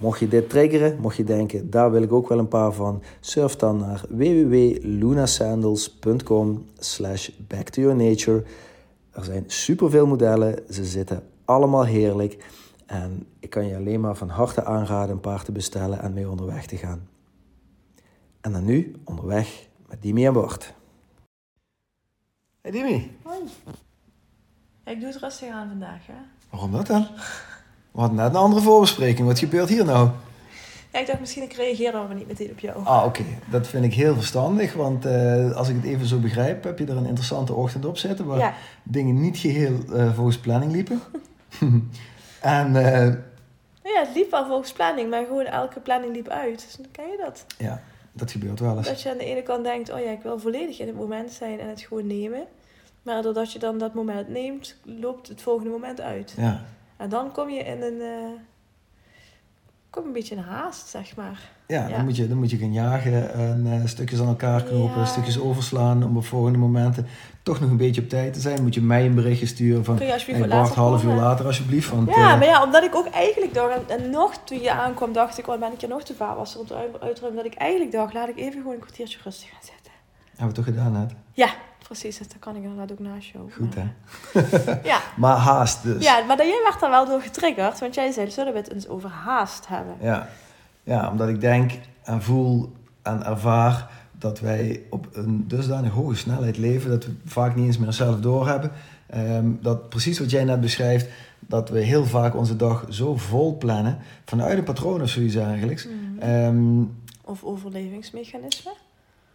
mocht je dit triggeren, mocht je denken, daar wil ik ook wel een paar van, surf dan naar www.lunasandals.com slash back to your nature. Er zijn superveel modellen, ze zitten allemaal heerlijk en ik kan je alleen maar van harte aanraden een paar te bestellen en mee onderweg te gaan. En dan nu onderweg met Dimi en Bart. Hey Dimi, Hoi. Ik doe het rustig aan vandaag, hè? waarom dat dan? We hadden net een andere voorbespreking. Wat gebeurt hier nou? Ja, ik dacht misschien ik reageer dan maar niet meteen op jou. Ah, oké. Dat vind ik heel verstandig. Want eh, als ik het even zo begrijp, heb je er een interessante ochtend op zitten. Waar Ja. dingen niet geheel eh, volgens planning liepen. en eh, Ja, het liep wel volgens planning, maar gewoon elke planning liep uit. Dus dan ken je dat. ja, dat gebeurt wel eens. Dat je aan de ene kant denkt, oh ja, ik wil volledig in het moment zijn en het gewoon nemen. Maar doordat je dan dat moment neemt, loopt het volgende moment uit. Ja, En dan kom je in een, eh, kom een beetje in haast, zeg maar. ja, Ja. Dan, moet je, dan moet je gaan jagen en eh, stukjes aan elkaar knopen, Ja. stukjes overslaan om op volgende momenten toch nog een beetje op tijd te zijn. Moet je mij een berichtje sturen van, Kun je alsjeblieft hey, half uur later alsjeblieft. Want, Ja, eh, maar ja, omdat ik ook eigenlijk dacht, en, en nog toen je aankwam, dacht ik, oh, ben ik er nog te vaar was om te uitruimen, dat ik eigenlijk dacht, laat ik even gewoon een kwartiertje rustig gaan zitten. hebben we toch gedaan net? Ja, precies, dus dat kan ik inderdaad ook naast jou. Goed hè? Ja. Maar haast dus. ja, maar jij werd daar wel door getriggerd, want jij zei, zullen we het eens over haast hebben? Ja. ja, omdat ik denk en voel en ervaar dat wij op een dusdanig hoge snelheid leven dat we vaak niet eens meer zelf doorhebben. Ehm dat precies wat jij net beschrijft, dat we heel vaak onze dag zo vol plannen, vanuit een patroon of zoiets eigenlijk. Ehm, Of overlevingsmechanisme.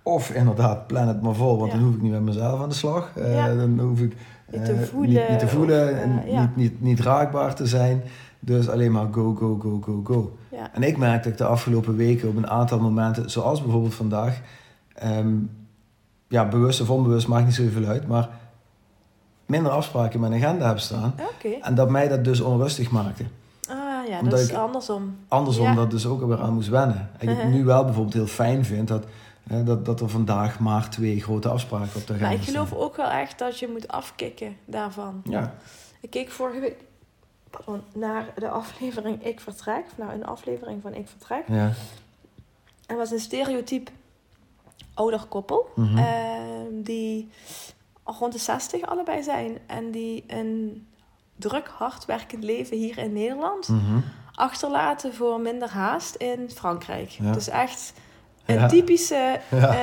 Of inderdaad, plan het maar vol, want Ja. dan hoef ik niet met mezelf aan de slag. Eh. Dan hoef ik Niet te eh, voelen niet, niet te voelen of, eh, en ja. niet, niet, niet raakbaar te zijn. Dus alleen maar go, go, go, go, go. En ik merk dat ik de afgelopen weken op een aantal momenten, zoals bijvoorbeeld vandaag, ehm, ja, bewust of onbewust maakt niet zoveel uit, maar minder afspraken in mijn agenda heb staan. En dat mij dat dus onrustig maakte. Ah ja, Omdat dat is andersom. Andersom dat dus ook weer aan moest wennen. En ik Uh-huh. nu wel bijvoorbeeld heel fijn vind dat, dat, dat er vandaag maar twee grote afspraken op de agenda Maar ik staan. geloof ook wel echt dat je moet afkicken daarvan. Ja, Ik keek vorige week pardon, naar de aflevering Ik Vertrek. Nou, een aflevering van Ik Vertrek. ja. Er was een stereotyp ouder koppel. Mhm. ehm, die rond de 60 allebei zijn. En die een druk, hardwerkend leven hier in Nederland Mhm. achterlaten voor minder haast in Frankrijk. Ja. Dus echt een Ja. typische... Ja. eh,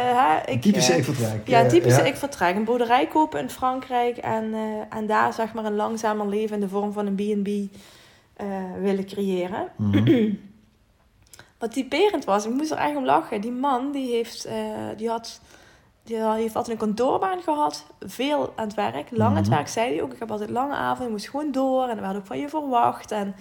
hè, ik, Typische eh. Ja, een Eh, typische ja. ik vertrek. Een boerderij kopen in Frankrijk en, eh, en daar zeg maar een langzamer leven in de vorm van een B&B eh, willen creëren. Mhm. Wat typerend was, ik moest er echt om lachen. Die man die heeft, eh, die had, die heeft altijd een kantoorbaan gehad, veel aan het werk, lang aan het Mhm. werk, zei hij ook. Ik heb altijd lange avonden, ik moest gewoon door en er werd ook van je verwacht. En,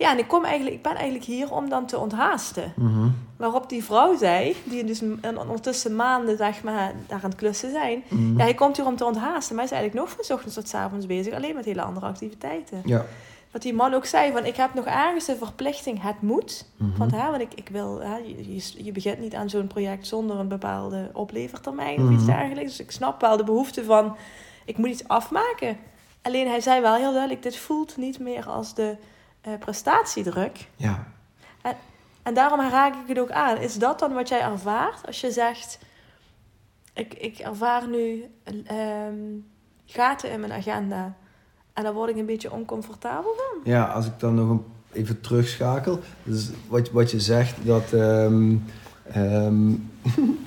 ja, en ik, kom eigenlijk, ik ben eigenlijk hier om dan te onthaasten. Mhm. Waarop die vrouw zei, die dus ondertussen maanden zeg maar, daar aan het klussen zijn. Mhm. Ja, hij komt hier om te onthaasten, maar hij is eigenlijk nog van ochtends tot 's avonds bezig. Alleen met hele andere activiteiten. Ja. Wat die man ook zei, van ik heb nog ergens de verplichting, het moet. Mhm. Want, hè, want ik, ik wil, hè, je, je, begint niet aan zo'n project zonder een bepaalde oplevertermijn of Mhm. iets dergelijks. Dus ik snap wel de behoefte van, ik moet iets afmaken. Alleen hij zei wel heel duidelijk, dit voelt niet meer als de eh, prestatiedruk. Ja. En daarom raak ik het ook aan. Is dat dan wat jij ervaart als je zegt, ik, ik ervaar nu ehm, gaten in mijn agenda en daar word ik een beetje oncomfortabel van? Ja, als ik dan nog een, even terugschakel. Dus wat, wat je zegt, dat... ehm ehm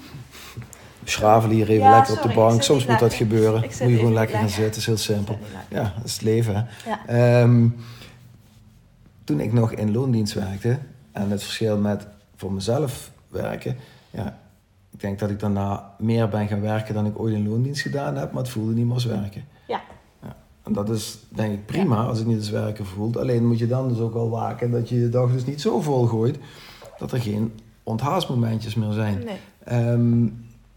schraven hier even Ja, lekker op de bank. Soms moet dat gebeuren. Moet je gewoon lekker gaan zitten. is heel simpel. Ja, dat is het leven. Hè? Ja. Toen ik nog in loondienst werkte en het verschil met voor mezelf werken, ja, ik denk dat ik daarna meer ben gaan werken dan ik ooit in loondienst gedaan heb, maar het voelde niet meer als werken. Ja. ja. En dat is denk ik prima als het niet als werken voelt. Alleen moet je dan dus ook wel waken dat je je dag dus niet zo vol gooit dat er geen onthaastmomentjes meer zijn. Nee. Ehm,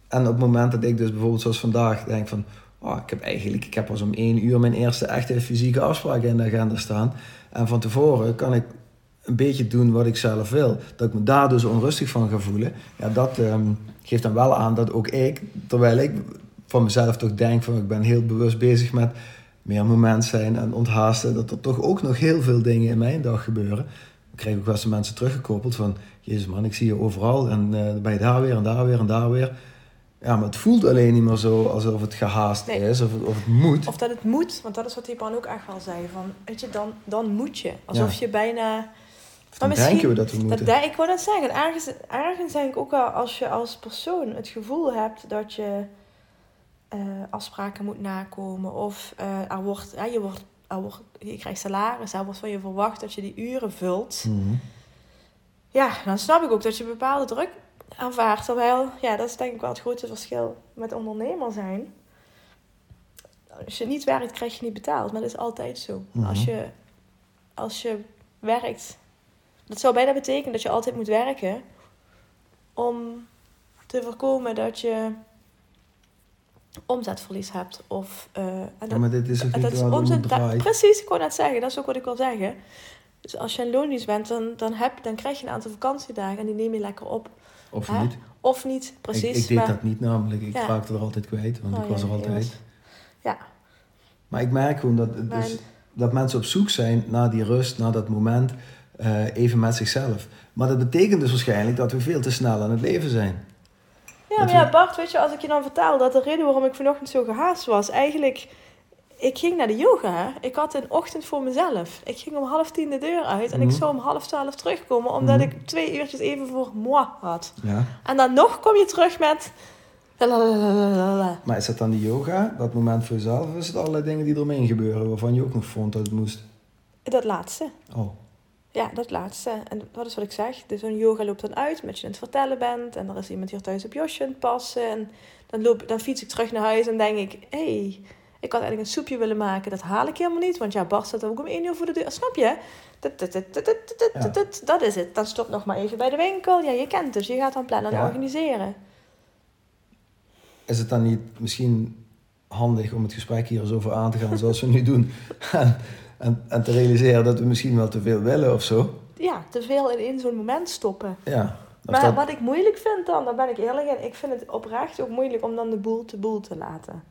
en op het moment dat ik dus bijvoorbeeld zoals vandaag denk van... Oh, ik heb eigenlijk, ik heb pas om één uur mijn eerste echte fysieke afspraak in de agenda staan. En van tevoren kan ik een beetje doen wat ik zelf wil. Dat ik me daar dus onrustig van ga voelen. Ja, dat ehm, geeft dan wel aan dat ook ik, terwijl ik van mezelf toch denk van... Ik ben heel bewust bezig met meer moment zijn en onthaasten. Dat er toch ook nog heel veel dingen in mijn dag gebeuren. Ik krijg ook wel eens mensen teruggekoppeld van... Jezus man, ik zie je overal en dan ben je daar weer en daar weer en daar weer. Ja, maar het voelt alleen niet meer zo alsof het gehaast Nee. is of, het- of het moet. Of dat het moet, want dat is wat die man ook echt wel zei. Van, weet je, dan, dan moet je. Alsof Ja. je bijna... dan denken we dat we moeten. Dat, ik wou dat zeggen. Ergens, ergens denk ik ook wel als je als persoon het gevoel hebt dat je eh, afspraken moet nakomen. Of eh, er wordt, ja, je, wordt, er wordt, je krijgt salaris, er wordt van je verwacht dat je die uren vult. Mhm. Ja, dan snap ik ook dat je bepaalde druk ervaart. Terwijl, ja, dat is denk ik wel het grote verschil met ondernemer zijn. Als je niet werkt, krijg je niet betaald. Maar dat is altijd zo. Mhm. Als, je, als je werkt, dat zou bijna betekenen dat je altijd moet werken om te voorkomen dat je omzetverlies hebt. Of, eh, en Ja, maar dit is ook niet dat is omzet. dat- precies, ik wou net zeggen, dat is ook wat ik wil zeggen. Dus als je een loondienst bent, dan, dan, heb, dan krijg je een aantal vakantiedagen en die neem je lekker op. Of Hè? niet. Of niet, precies. ik, ik deed maar, dat niet namelijk. Ik Ja. raakte er altijd kwijt, want Oh, ik was ja, er altijd. was- Ja. Maar ik merk gewoon dat, Mijn- dus, dat mensen op zoek zijn naar die rust, naar dat moment, eh, even met zichzelf. Maar dat betekent dus waarschijnlijk dat we veel te snel aan het leven zijn. Ja, maar ja, Bart, weet je, als ik je dan vertel dat de reden waarom ik vanochtend zo gehaast was, eigenlijk, ik ging naar de yoga. hè. Ik had een ochtend voor mezelf. Ik ging om half tien de deur uit en ik Mhm. zou om half twaalf terugkomen, omdat Mhm. ik twee uurtjes even voor moi had. Ja. En dan nog kom je terug met... lalalala. Maar is dat dan die yoga, dat moment voor jezelf, of is het allerlei dingen die eromheen gebeuren, waarvan je ook nog vond dat het moest? Dat laatste. Oh, Ja, dat laatste. En dat is wat ik zeg. Dus zo'n yoga loopt dan uit met je aan het vertellen bent. En er is iemand hier thuis op Josje aan het passen. En dan, loop, dan fiets ik terug naar huis en denk ik... Hé, hey, ik had eigenlijk een soepje willen maken. Dat haal ik helemaal niet. Want ja, Bart staat ook om één uur voor de deur. Snap je? Dat, dat, dat, dat, is het. Dan stop nog maar even bij de winkel. Ja, je kent. Dus je gaat dan plannen en Ja. organiseren. is het dan niet misschien handig om het gesprek hier eens over aan te gaan zoals we nu doen? En, en, en te realiseren dat we misschien wel te veel willen of zo? Ja, te veel in, in zo'n moment stoppen. Ja. Maar dat- wat ik moeilijk vind dan, daar ben ik eerlijk in, ik vind het oprecht ook moeilijk om dan de boel te boel te laten.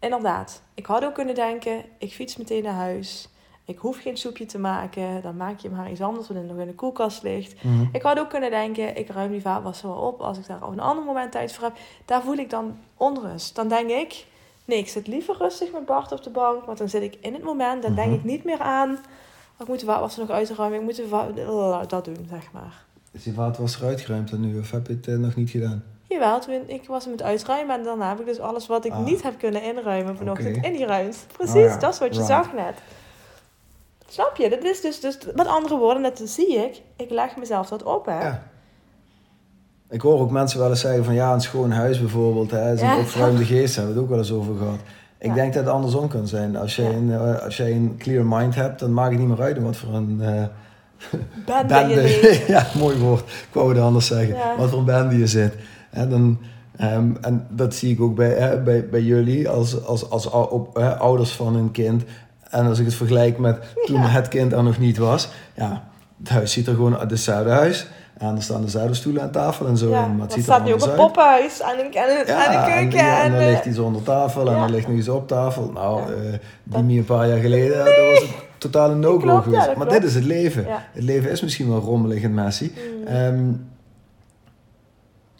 Inderdaad, ik had ook kunnen denken, ik fiets meteen naar huis. Ik hoef geen soepje te maken, dan maak je maar iets anders wat nog in de koelkast ligt. Mhm. Ik had ook kunnen denken, ik ruim die vaatwasser wel op als ik daar op een ander moment tijd voor heb. Daar voel ik dan onrust. Dan denk ik, nee, ik zit liever rustig met Bart op de bank, want dan zit ik in het moment. Dan denk Mhm. ik niet meer aan, ik moet de vaatwasser nog uitruimen, ik moet de dat doen, zeg maar. Is die vaatwasser uitgeruimd dan nu of heb je het eh, nog niet gedaan? Jawel, toen ik was hem het uitruimen en daarna heb ik dus alles wat ik Ah. niet heb kunnen inruimen vanochtend ingeruimd. Precies, Oh ja, dat is wat je right. zag net. Snap je? Dat is dus, dus, met andere woorden, dat zie ik. Ik leg mezelf dat op, hè. Ja. Ik hoor ook mensen wel eens zeggen van ja, een schoon huis bijvoorbeeld, hè, is een Ja. opgeruimde geest, daar hebben we het ook wel eens over gehad. Ik Ja. denk dat het andersom kan zijn. Als jij, een, eh, als jij een clear mind hebt, dan maakt het niet meer uit wat voor een eh Bende ja, mooi woord. Ik wou het anders zeggen. Wat voor een bende je zit. Hè, dan, ehm, en dat zie ik ook bij, hè, bij, bij jullie als, als, als ou- op, hè, ouders van een kind. En als ik het vergelijk met toen Ja. het kind er nog niet was. Ja, het huis ziet er gewoon uit hetzelfde huis. En er staan de zuiderstoelen aan tafel en zo. Ja, en, het ziet er staat nu ook een poppenhuis aan de, aan Ja, aan de en, keuken. ja, en en, dan eh, ligt iets onder tafel en dan ligt nog iets op tafel. Nou, eh, die meer een paar jaar geleden, dat was het een no-go Klopt, ja, geweest. maar klopt. dit is het leven. Het leven is misschien wel rommelig en messy. Mm. Ehm,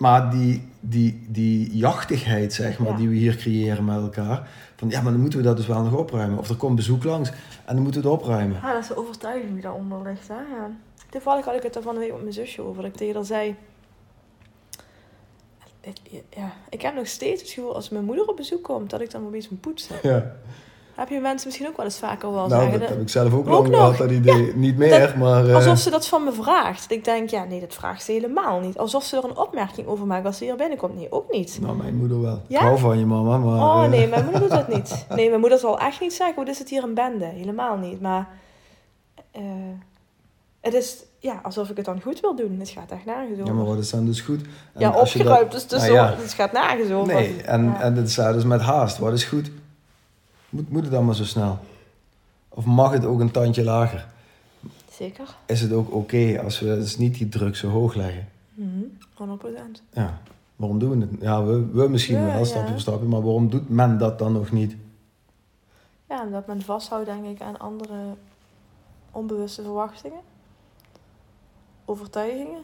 maar die, die, die jachtigheid, zeg maar, Ja. die we hier creëren met elkaar. Van ja, maar dan moeten we dat dus wel nog opruimen. Of er komt bezoek langs en dan moeten we het opruimen. Ja, dat is de overtuiging die daaronder ligt. Hè? Ja. Toevallig had ik het er van de week met mijn zusje over. Dat ik tegen haar zei... Ik, ja, ik heb nog steeds het gevoel als mijn moeder op bezoek komt... dat ik dan opeens moet poetsen. Ja. Heb je mensen misschien ook wel eens vaker wel Nou, zeggen? dat heb ik zelf ook, Ook lang gehad, dat idee. Niet meer, maar... eh, Alsof ze dat van me vraagt. Dat ik denk, ja, nee, dat vraagt ze helemaal niet. Alsof ze er een opmerking over maakt als ze hier binnenkomt. Nee, ook niet. Nou, mijn moeder wel. Ja? Ik hou van je mama, maar... Oh eh, nee, mijn moeder doet dat niet. Nee, mijn moeder zal echt niet zeggen, wat is het hier een bende? Helemaal niet. Maar eh, het is ja, alsof ik het dan goed wil doen. Het gaat echt nergens over. Ja, maar wat is dan dus goed? En Ja, je dat- opgeruimd, dus, dus Nou zo, ja. het gaat nergens over. Nee, en, Ja. en dit staat dus met haast. Wat is goed? Moet, moet het allemaal zo snel? Of mag het ook een tandje lager? Zeker. Is het ook oké als we dus niet die druk zo hoog leggen? Mhm, 100%. Ja, waarom doen we het? Ja, we, we misschien Ja, wel, stapje ja. voor stapje, maar waarom doet men dat dan nog niet? Ja, omdat men vasthoudt, denk ik, aan andere onbewuste verwachtingen. Overtuigingen.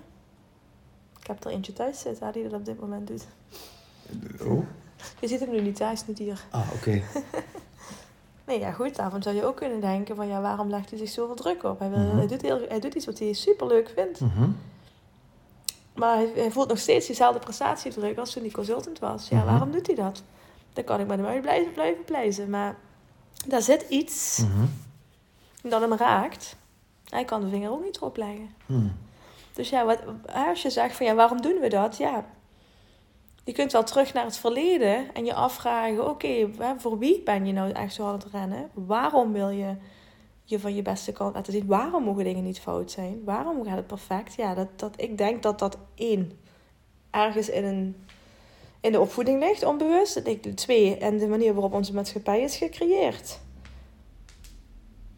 Ik heb er eentje thuis zitten hè, die dat op dit moment doet. Oh, Je ziet hem nu niet thuis, niet hier. ah, oké. Nee, ja goed, daarvan zou je ook kunnen denken van ja, waarom legt hij zich zoveel druk op? Hij, wil, Mhm. hij, doet, heel, hij doet iets wat hij super leuk vindt. Mhm. Maar hij, hij voelt nog steeds diezelfde prestatiedruk als toen hij consultant was. Ja, Mhm. waarom doet hij dat? Dan kan ik met hem uit blijven, blijven pleizen. Maar daar zit iets dat hem raakt. Hij kan de vinger ook niet erop leggen. Dus ja, wat, als je zegt van ja, waarom doen we dat? Ja, je kunt wel terug naar het verleden en je afvragen: oké, voor wie ben je nou echt zo aan het rennen? Waarom wil je je van je beste kant laten zien? Waarom mogen dingen niet fout zijn? Waarom gaat het perfect? Ja, dat, dat, ik denk dat dat één ergens in, een, in de opvoeding ligt, onbewust. Ik, twee, en de manier waarop onze maatschappij is gecreëerd.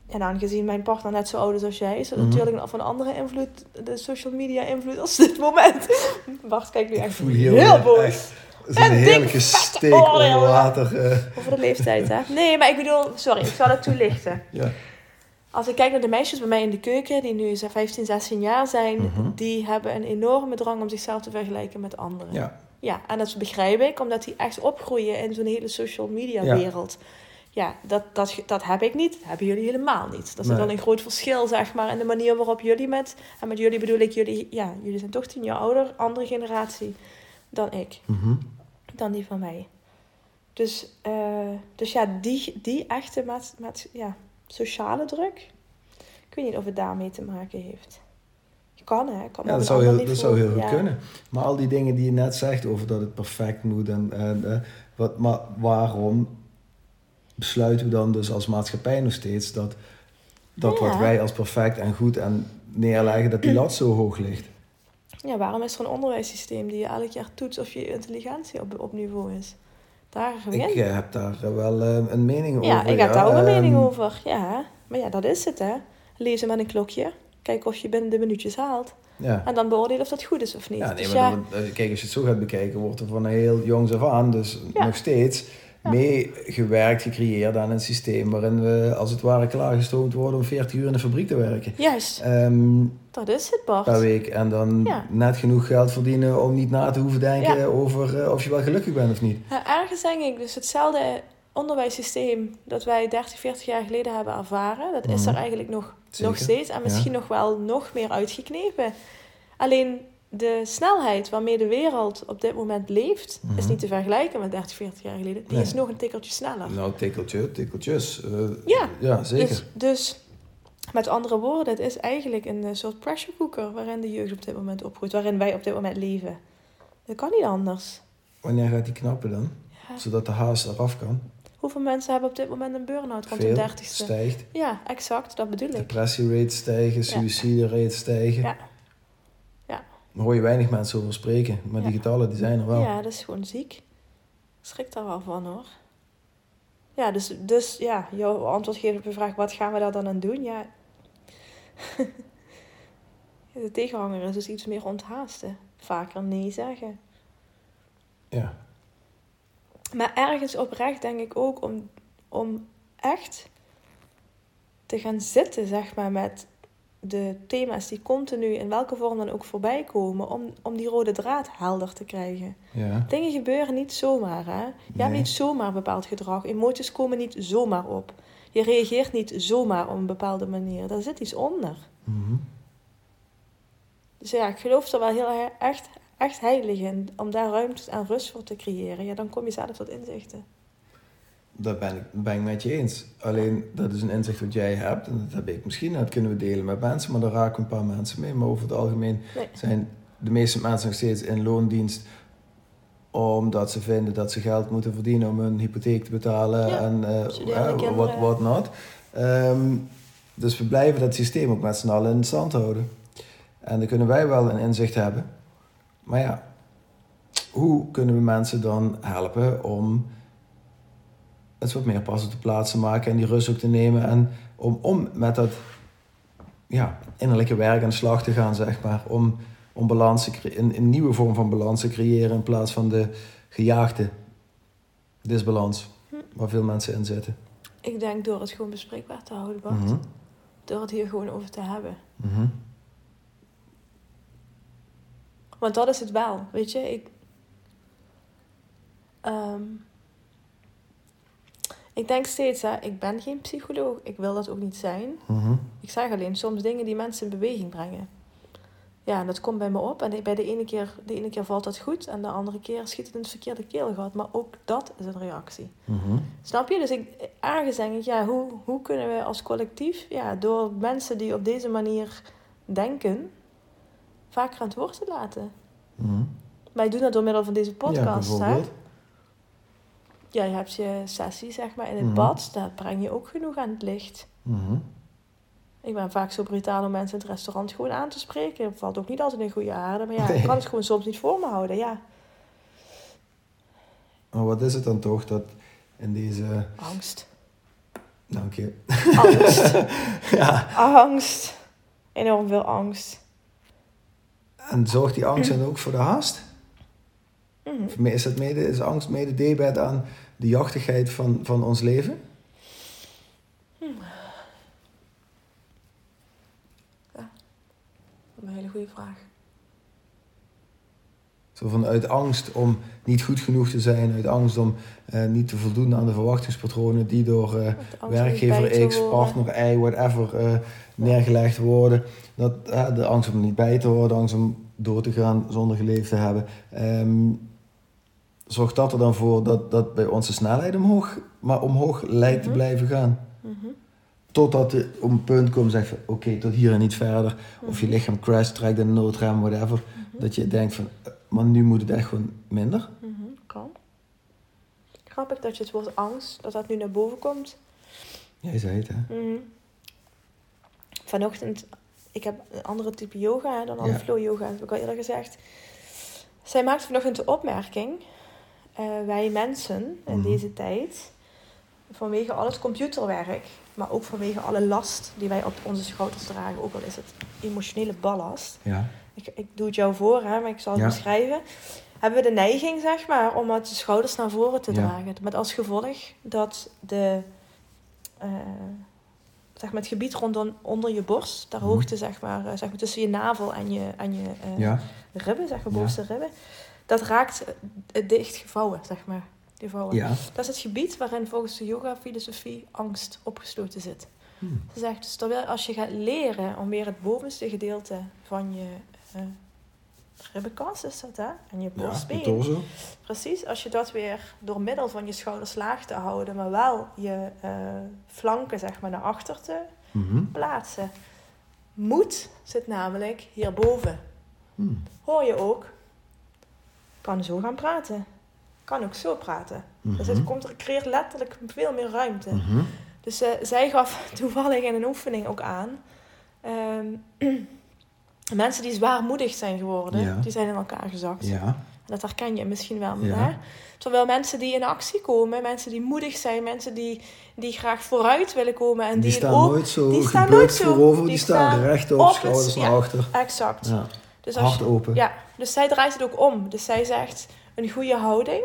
En aangezien mijn partner net zo oud is als jij, is dat Mhm. natuurlijk nog van andere invloed, de social media invloed als dit moment. Bart kijkt nu echt voel heel weer boos. echt zo'n Een heerlijke steek onder ja. water. eh. Over de leeftijd, hè? Nee, maar ik bedoel, sorry, ik zal het toelichten. ja. Als ik kijk naar de meisjes bij mij in de keuken, die nu zo'n 15, 16 jaar zijn, Mhm. die hebben een enorme drang om zichzelf te vergelijken met anderen. ja, Ja, en dat begrijp ik, omdat die echt opgroeien in zo'n hele social media wereld. Ja, dat, dat, dat heb ik niet. Dat hebben jullie helemaal niet. Dat is Nee. wel een groot verschil, zeg maar, in de manier waarop jullie met... En met jullie bedoel ik, jullie, ja, jullie zijn toch tien jaar ouder, andere generatie dan ik. Mhm. Dan die van mij. Dus, eh, dus ja, die, die echte maat, maat, ja, sociale druk... Ik weet niet of het daarmee te maken heeft. Kan, hè? Kan Ja, dat zou, heel, dat niveau. zou heel goed Ja. kunnen. Maar al die dingen die je net zegt over dat het perfect moet en, en eh, wat, maar waarom besluiten we dan dus als maatschappij nog steeds dat, dat wat Ja. wij als perfect en goed en neerleggen, dat die lat zo hoog ligt? Ja, waarom is er een onderwijssysteem die je elk jaar toetst of je intelligentie op, op niveau is? Daar Ik heb daar wel een mening Ja, over. ik heb daar ook een mening Ehm, over. Ja, maar ja, dat is het, hè. Lezen met een klokje. Kijken of je binnen de minuutjes haalt. Ja. En dan beoordelen of dat goed is of niet. Ja, nee, dus maar ja, dan- eh, kijk, als je het zo gaat bekijken, wordt er van heel jongs af aan, dus Ja. nog steeds, Ja. meegewerkt, gecreëerd aan een systeem waarin we als het ware klaargestoomd worden om 40 uur in de fabriek te werken. juist, Ehm, dat is het, Bart. per week. En dan Ja. net genoeg geld verdienen om niet na te hoeven denken Ja. over eh, of je wel gelukkig bent of niet. Ja, ergens denk ik dus hetzelfde onderwijssysteem dat wij 30, 40 jaar geleden hebben ervaren. Dat is Mhm. er eigenlijk nog, Zeker, nog steeds. En misschien nog wel nog meer uitgeknepen. Alleen de snelheid waarmee de wereld op dit moment leeft, is Mhm. niet te vergelijken met 30, 40 jaar geleden. Die Nee. is nog een tikkeltje sneller. Nou, tikkeltje, tikkeltjes. eh, Ja. Ja, zeker. Dus, dus met andere woorden, het is eigenlijk een eh, soort pressure cooker waarin de jeugd op dit moment opgroeit, waarin wij op dit moment leven. Dat kan niet anders. Wanneer gaat die knappen dan? Ja. Zodat de haast eraf kan. Hoeveel mensen hebben op dit moment een burn-out rond hun dertigste? stijgt. Ja, exact, dat bedoel ik. Depressierates stijgen, suïcide stijgen. Ja. Hoor je weinig mensen over spreken. Maar die Ja. getallen die zijn er wel. Ja, dat is gewoon ziek. Schrik daar wel van hoor. Ja, dus, dus ja, jouw antwoord geven op je vraag, wat gaan we daar dan aan doen? Ja, De tegenhanger is dus iets meer onthaasten. Vaker nee zeggen. Ja. Maar ergens oprecht denk ik ook om, om echt te gaan zitten, zeg maar, met de thema's die continu in welke vorm dan ook voorbij komen, om, om die rode draad helder te krijgen. Ja. Dingen gebeuren niet zomaar, hè? Je Nee. hebt niet zomaar bepaald gedrag. Emoties komen niet zomaar op. Je reageert niet zomaar op een bepaalde manier. Daar zit iets onder. Mhm. Dus ja, ik geloof er wel heel he- echt, echt heilig in. Om daar ruimte en rust voor te creëren. Ja, dan kom je zelf tot inzichten. Dat ben ik, ben ik met je eens. Alleen, dat is een inzicht wat jij hebt. En dat heb ik misschien. Dat kunnen we delen met mensen. Maar daar raken een paar mensen mee. Maar over het algemeen Nee. zijn de meeste mensen nog steeds in loondienst. Omdat ze vinden dat ze geld moeten verdienen om hun hypotheek te betalen. Ja, en eh, studerende eh, kinderen. what, what not. Ehm, dus we blijven dat systeem ook met z'n allen in stand houden. En dan kunnen wij wel een inzicht hebben. Maar ja, hoe kunnen we mensen dan helpen om het wat meer pas op de plaats te maken en die rust ook te nemen en om, om met dat ja, innerlijke werk aan de slag te gaan, zeg maar. Om, om balans te cre- een, een nieuwe vorm van balans te creëren in plaats van de gejaagde disbalans waar veel mensen in zitten. Ik denk door het gewoon bespreekbaar te houden, Bart. Mhm. Door het hier gewoon over te hebben. Mhm. Want dat is het wel, weet je. Ik, Ehm, ik denk steeds, hè, ik ben geen psycholoog. Ik wil dat ook niet zijn. Mhm. Ik zeg alleen soms dingen die mensen in beweging brengen. Ja, en dat komt bij me op. En bij de ene keer, de ene keer valt dat goed. En de andere keer schiet het in het verkeerde keelgat. Maar ook dat is een reactie. Mhm. Snap je? Dus ik, ergens denk ik, ja, hoe, hoe kunnen we als collectief, ja, door mensen die op deze manier denken, vaker aan het woord te laten. Mhm. Wij doen dat door middel van deze Ja, podcast. hè? Ja, je hebt je sessie, zeg maar, in het Mhm. bad. Daar breng je ook genoeg aan het licht. Mhm. Ik ben vaak zo brutaal om mensen in het restaurant gewoon aan te spreken. Dat valt ook niet altijd in goede aarde. Maar ja, Nee. ik kan het gewoon soms niet voor me houden. Ja, Maar wat is het dan toch dat in deze... angst. Dank je. Angst. ja. angst. Enorm veel angst. En zorgt die angst dan ook voor de haast? Mhm. Is, het mede, is angst mede debet aan de jachtigheid van, van ons leven? Dat is een hele goede vraag. Zo vanuit angst om niet goed genoeg te zijn, uit angst om eh, niet te voldoen aan de verwachtingspatronen die door eh, werkgever X, partner Y, whatever, eh, neergelegd worden. Dat, eh, de angst om niet bij te horen, de angst om door te gaan zonder geleefd te hebben. Ehm, zorgt dat er dan voor dat, dat bij ons de snelheid omhoog, maar omhoog lijkt te Mhm. blijven gaan? Mhm. Totdat je op een punt komt en zegt van oké, tot hier en niet verder. Of je Mhm. lichaam crash trekt in de noodrem, whatever. Dat je denkt van, eh, maar nu moet het echt gewoon minder. Kan. Grappig dat je het woord angst, dat dat nu naar boven komt. Jij zei het hè? Vanochtend, ik heb een andere type yoga hè, dan alle Ja. flow yoga, heb ik al eerder gezegd. Zij maakte vanochtend de opmerking, eh, wij mensen in Mhm. deze tijd, vanwege al het computerwerk, maar ook vanwege alle last die wij op onze schouders dragen, ook al is het emotionele ballast. Ja. Ik, ik doe het jou voor, hè, maar ik zal het Ja. beschrijven. Hebben we de neiging, zeg maar, om het de schouders naar voren te Ja. dragen. Met als gevolg dat de, eh, zeg maar het gebied rondom onder je borst, ter Mhm. hoogte, zeg maar, eh, zeg maar, tussen je navel en je, en je ribben, zeg maar, bovenste ribben, dat raakt het dicht gevouwen, zeg maar. Die vouwen. Ja. Dat is het gebied waarin volgens de yoga-filosofie angst opgesloten zit. Hm. Ze zegt dus terwijl als je gaat leren om weer het bovenste gedeelte van je uh, ribbenkast is dat hè, en je Ja, borstbeen, torso. precies, als je dat weer door middel van je schouders laag te houden, maar wel je eh, flanken zeg maar naar achter te Mhm. plaatsen. Moed zit namelijk hierboven. Hm. Hoor je ook? Kan zo gaan praten. Kan ook zo praten. Dus het Mhm. komt, er creëert letterlijk veel meer ruimte. Mhm. Dus eh, zij gaf toevallig in een oefening ook aan. ehm, mensen die zwaarmoedig zijn geworden, Ja. die zijn in elkaar gezakt. Ja. Dat herken je misschien wel. Ja. Hè? Terwijl mensen die in actie komen, mensen die moedig zijn, mensen die, die graag vooruit willen komen. En Die, die, staan ook- nooit zo die staan nooit zo. voorover, die, Die staan, staan rechtop, op schouders naar achter. Exact. Ja. Dus als Hart je- open. Ja, dus zij draait het ook om. Dus zij zegt een goede houding.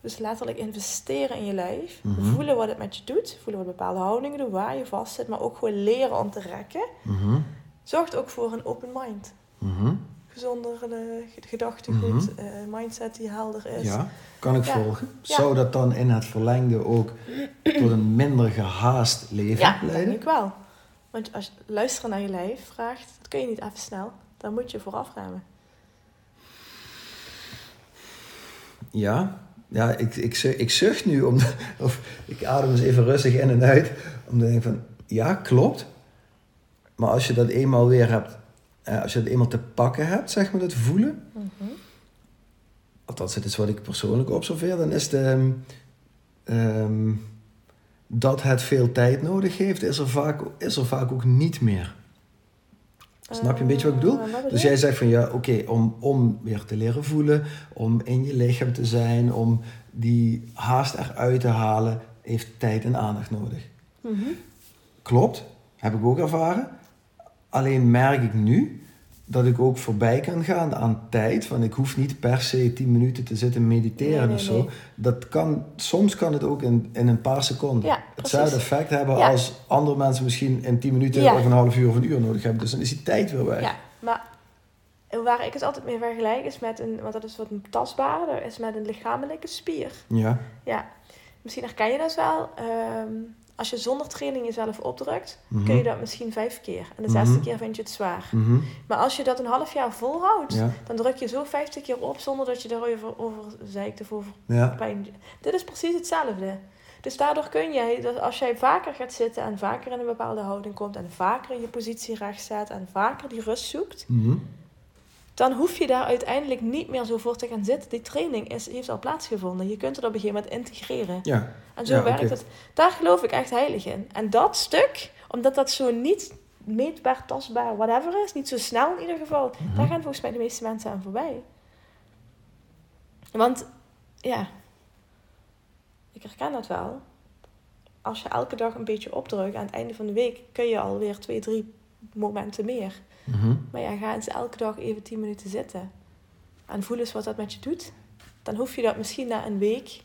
Dus letterlijk investeren in je lijf. Mhm. Voelen wat het met je doet. Voelen wat bepaalde houdingen doen, waar je vast zit. Maar ook gewoon leren om te rekken. Mhm. Zorgt ook voor een open mind. Mhm. Gezondere gedachtegoed, eh, mindset die helder is. Ja, kan ik Ja. volgen. Ja. Zou dat dan in het verlengde ook tot een minder gehaast leven Ja, leiden? denk ik wel. Want als je luisteren naar je lijf vraagt, dat kun je niet even snel. Dan moet je vooraf ramen. Ja, ja ik, ik, zucht, ik zucht nu, om, of ik adem eens even rustig in en uit, om te denken van, ja, klopt. Maar als je dat eenmaal weer hebt, eh, als je dat eenmaal te pakken hebt, zeg maar, dat voelen, althans, het is wat ik persoonlijk observeer, dan is de, ehm, ehm, dat het veel tijd nodig heeft, is er vaak, is er vaak ook niet meer. Snap je een beetje wat ik bedoel? Eh, Dus jij zegt van ja, oké, om, om weer te leren voelen, om in je lichaam te zijn, om die haast eruit te halen, heeft tijd en aandacht nodig. Mhm. Klopt, heb ik ook ervaren. Alleen merk ik nu dat ik ook voorbij kan gaan aan tijd. Want ik hoef niet per se 10 minuten te zitten mediteren Nee, nee, of zo. nee. Dat kan, soms kan het ook in, in een paar seconden. Ja, Hetzelfde effect hebben Ja. als andere mensen misschien in 10 minuten Ja. of een half uur of een uur nodig hebben. Dus dan is die tijd weer weg. Ja, maar waar ik het altijd mee vergelijk is met een, want dat is wat tastbaarder, is met een lichamelijke spier. Ja. Ja, misschien herken je dat wel. Ehm, als je zonder training jezelf opdrukt, Mhm. kun je dat misschien vijf keer. En de zesde Mhm. keer vind je het zwaar. Mhm. Maar als je dat een half jaar volhoudt, Ja. dan druk je zo 50 keer op zonder dat je erover over zeikt of over Ja. pijn. Dit is precies hetzelfde. Dus daardoor kun jij, dat als jij vaker gaat zitten en vaker in een bepaalde houding komt en vaker in je positie recht staat en vaker die rust zoekt. Dan hoef je daar uiteindelijk niet meer zo voor te gaan zitten. Die training is, heeft al plaatsgevonden. Je kunt het op een gegeven moment integreren. Ja. En zo Ja, werkt het. Daar geloof ik echt heilig in. En dat stuk, omdat dat zo niet meetbaar, tastbaar, whatever is, niet zo snel in ieder geval, Mhm. daar gaan volgens mij de meeste mensen aan voorbij. Want, ja, ik herken dat wel. Als je elke dag een beetje opdrukt, aan het einde van de week kun je alweer twee, drie momenten meer. Mhm. Maar ja, ga eens elke dag even 10 minuten zitten. En voel eens wat dat met je doet. Dan hoef je dat misschien na een week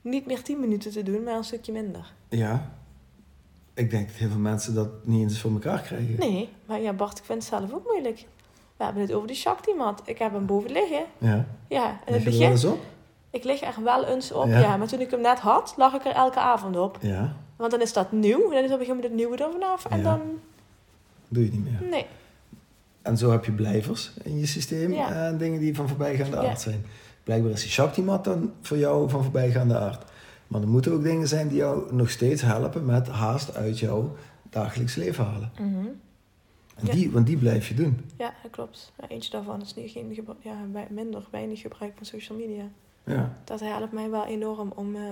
niet meer 10 minuten te doen, maar een stukje minder. Ja. Ik denk dat heel veel mensen dat niet eens voor elkaar krijgen. Nee, maar ja, Bart, ik vind het zelf ook moeilijk. We hebben het over die Shakti-mat. Ik heb hem boven liggen. Ja. Ja, in het wel begin. eens op? Ik lig er wel eens op, Ja. ja. Maar toen ik hem net had, lag ik er elke avond op. Ja. Want dan is dat nieuw. En dan is op een gegeven moment het nieuwe er vanaf. En Ja. dan, Doe je niet meer. nee. En zo heb je blijvers in je systeem Ja. en dingen die van voorbijgaande aard zijn. Blijkbaar is die Shakti-mat dan voor jou van voorbijgaande aard. Maar er moeten ook dingen zijn die jou nog steeds helpen met haast uit jouw dagelijks leven halen. Mhm. En die, want die blijf je doen. Ja, dat klopt. Eentje daarvan is niet, geen ja, minder, weinig gebruik van social media. Ja. Dat helpt mij wel enorm om... eh,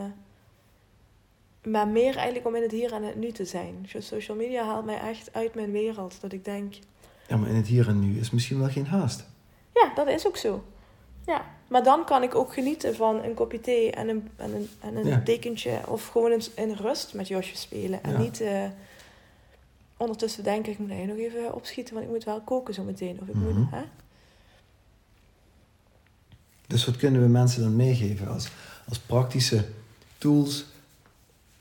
maar meer eigenlijk om in het hier en het nu te zijn. Dus social media haalt mij echt uit mijn wereld. Dat ik denk, ja, maar in het hier en nu is misschien wel geen haast. ja, dat is ook zo. Ja, maar dan kan ik ook genieten van een kopje thee en een, en een, en een Ja. dekentje. Of gewoon in rust met Josje spelen. En Ja. niet eh, ondertussen denken, ik moet nog even opschieten, want ik moet wel koken zo meteen. Of ik Mhm. moet, hè? Dus wat kunnen we mensen dan meegeven als, als praktische tools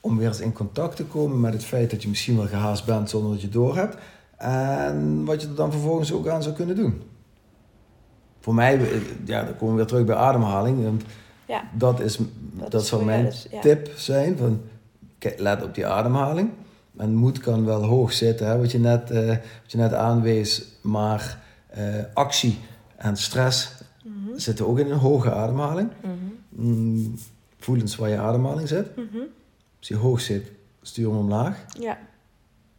om weer eens in contact te komen met het feit dat je misschien wel gehaast bent zonder dat je door hebt. En wat je er dan vervolgens ook aan zou kunnen doen. Voor mij, eh, ja, dan komen we weer terug bij ademhaling. Want Ja. dat, is, dat, is zou mijn dus, ja. tip zijn. Van, kijk, let op die ademhaling. En moed kan wel hoog zitten, hè, wat, je net, eh, wat je net aanwees. Maar eh, actie en stress Mhm. zitten ook in een hoge ademhaling. Mhm. Mm, voelens waar je ademhaling zit. Mhm. Als die hoog zit, stuur hem omlaag. Ja.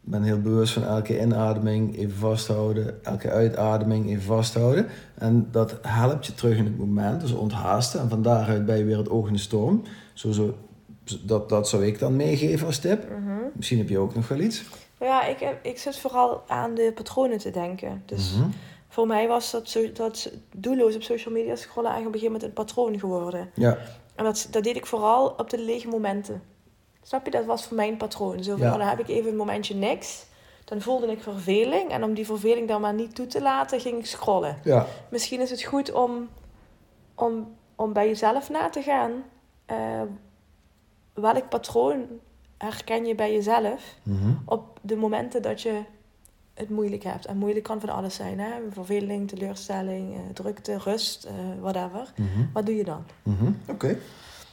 Ik ben heel bewust van elke inademing even vasthouden, elke uitademing even vasthouden. En dat helpt je terug in het moment, dus onthaasten. En van daaruit ben je weer het oog in de storm. Zo, zo, dat, dat zou ik dan meegeven als tip. Mhm. Misschien heb je ook nog wel iets. Ja, ik, heb, ik zit vooral aan de patronen te denken. Dus Mhm. voor mij was dat, zo, dat doelloos op social media scrollen eigenlijk op een gegeven moment een patroon geworden. Ja, En dat, dat deed ik vooral op de lege momenten. Snap je? Dat was voor mij een patroon. Zo van, Ja. oh, dan heb ik even een momentje niks. Dan voelde ik verveling. En om die verveling dan maar niet toe te laten, ging ik scrollen. ja, Misschien is het goed om, om, om bij jezelf na te gaan. eh, welk patroon herken je bij jezelf Mhm. op de momenten dat je het moeilijk hebt. En moeilijk kan van alles zijn. Hè? Verveling, teleurstelling, eh, drukte, rust, eh, whatever. Mhm. Wat doe je dan? Mhm. Oké,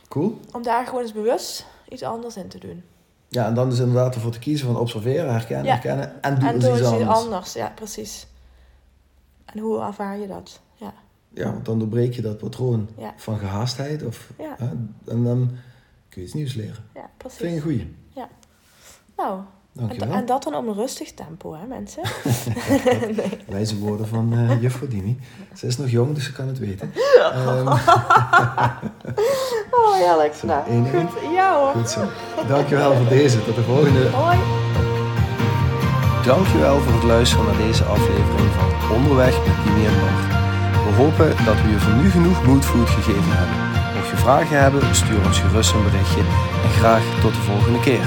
cool. Om daar gewoon eens bewust iets anders in te doen. Ja, en dan dus inderdaad ervoor te kiezen van observeren, herkennen, Ja. herkennen en doe en doe iets anders. anders. Ja, precies. En hoe ervaar je dat? Ja, Ja, want dan doorbreek je dat patroon Ja. van gehaastheid of, ja, hè, en dan kun je iets nieuws leren. ja precies. vind ik een goeie. Nou, en, Dankjewel. en dat dan op een rustig tempo, hè mensen? nee. Wijze woorden van eh juffrouw Dimi. Ze is nog jong, dus ze kan het weten. Ehm, Oh, heerlijk. Zo, Nou, één ding. goed. Ja hoor. goed zo. Dankjewel voor deze. Tot de volgende. Hoi. Dankjewel voor het luisteren naar deze aflevering van Onderweg met Dimi en Bart. We hopen dat we je voor nu genoeg moodfood gegeven hebben. Mocht je vragen hebben, stuur ons gerust een berichtje en graag tot de volgende keer.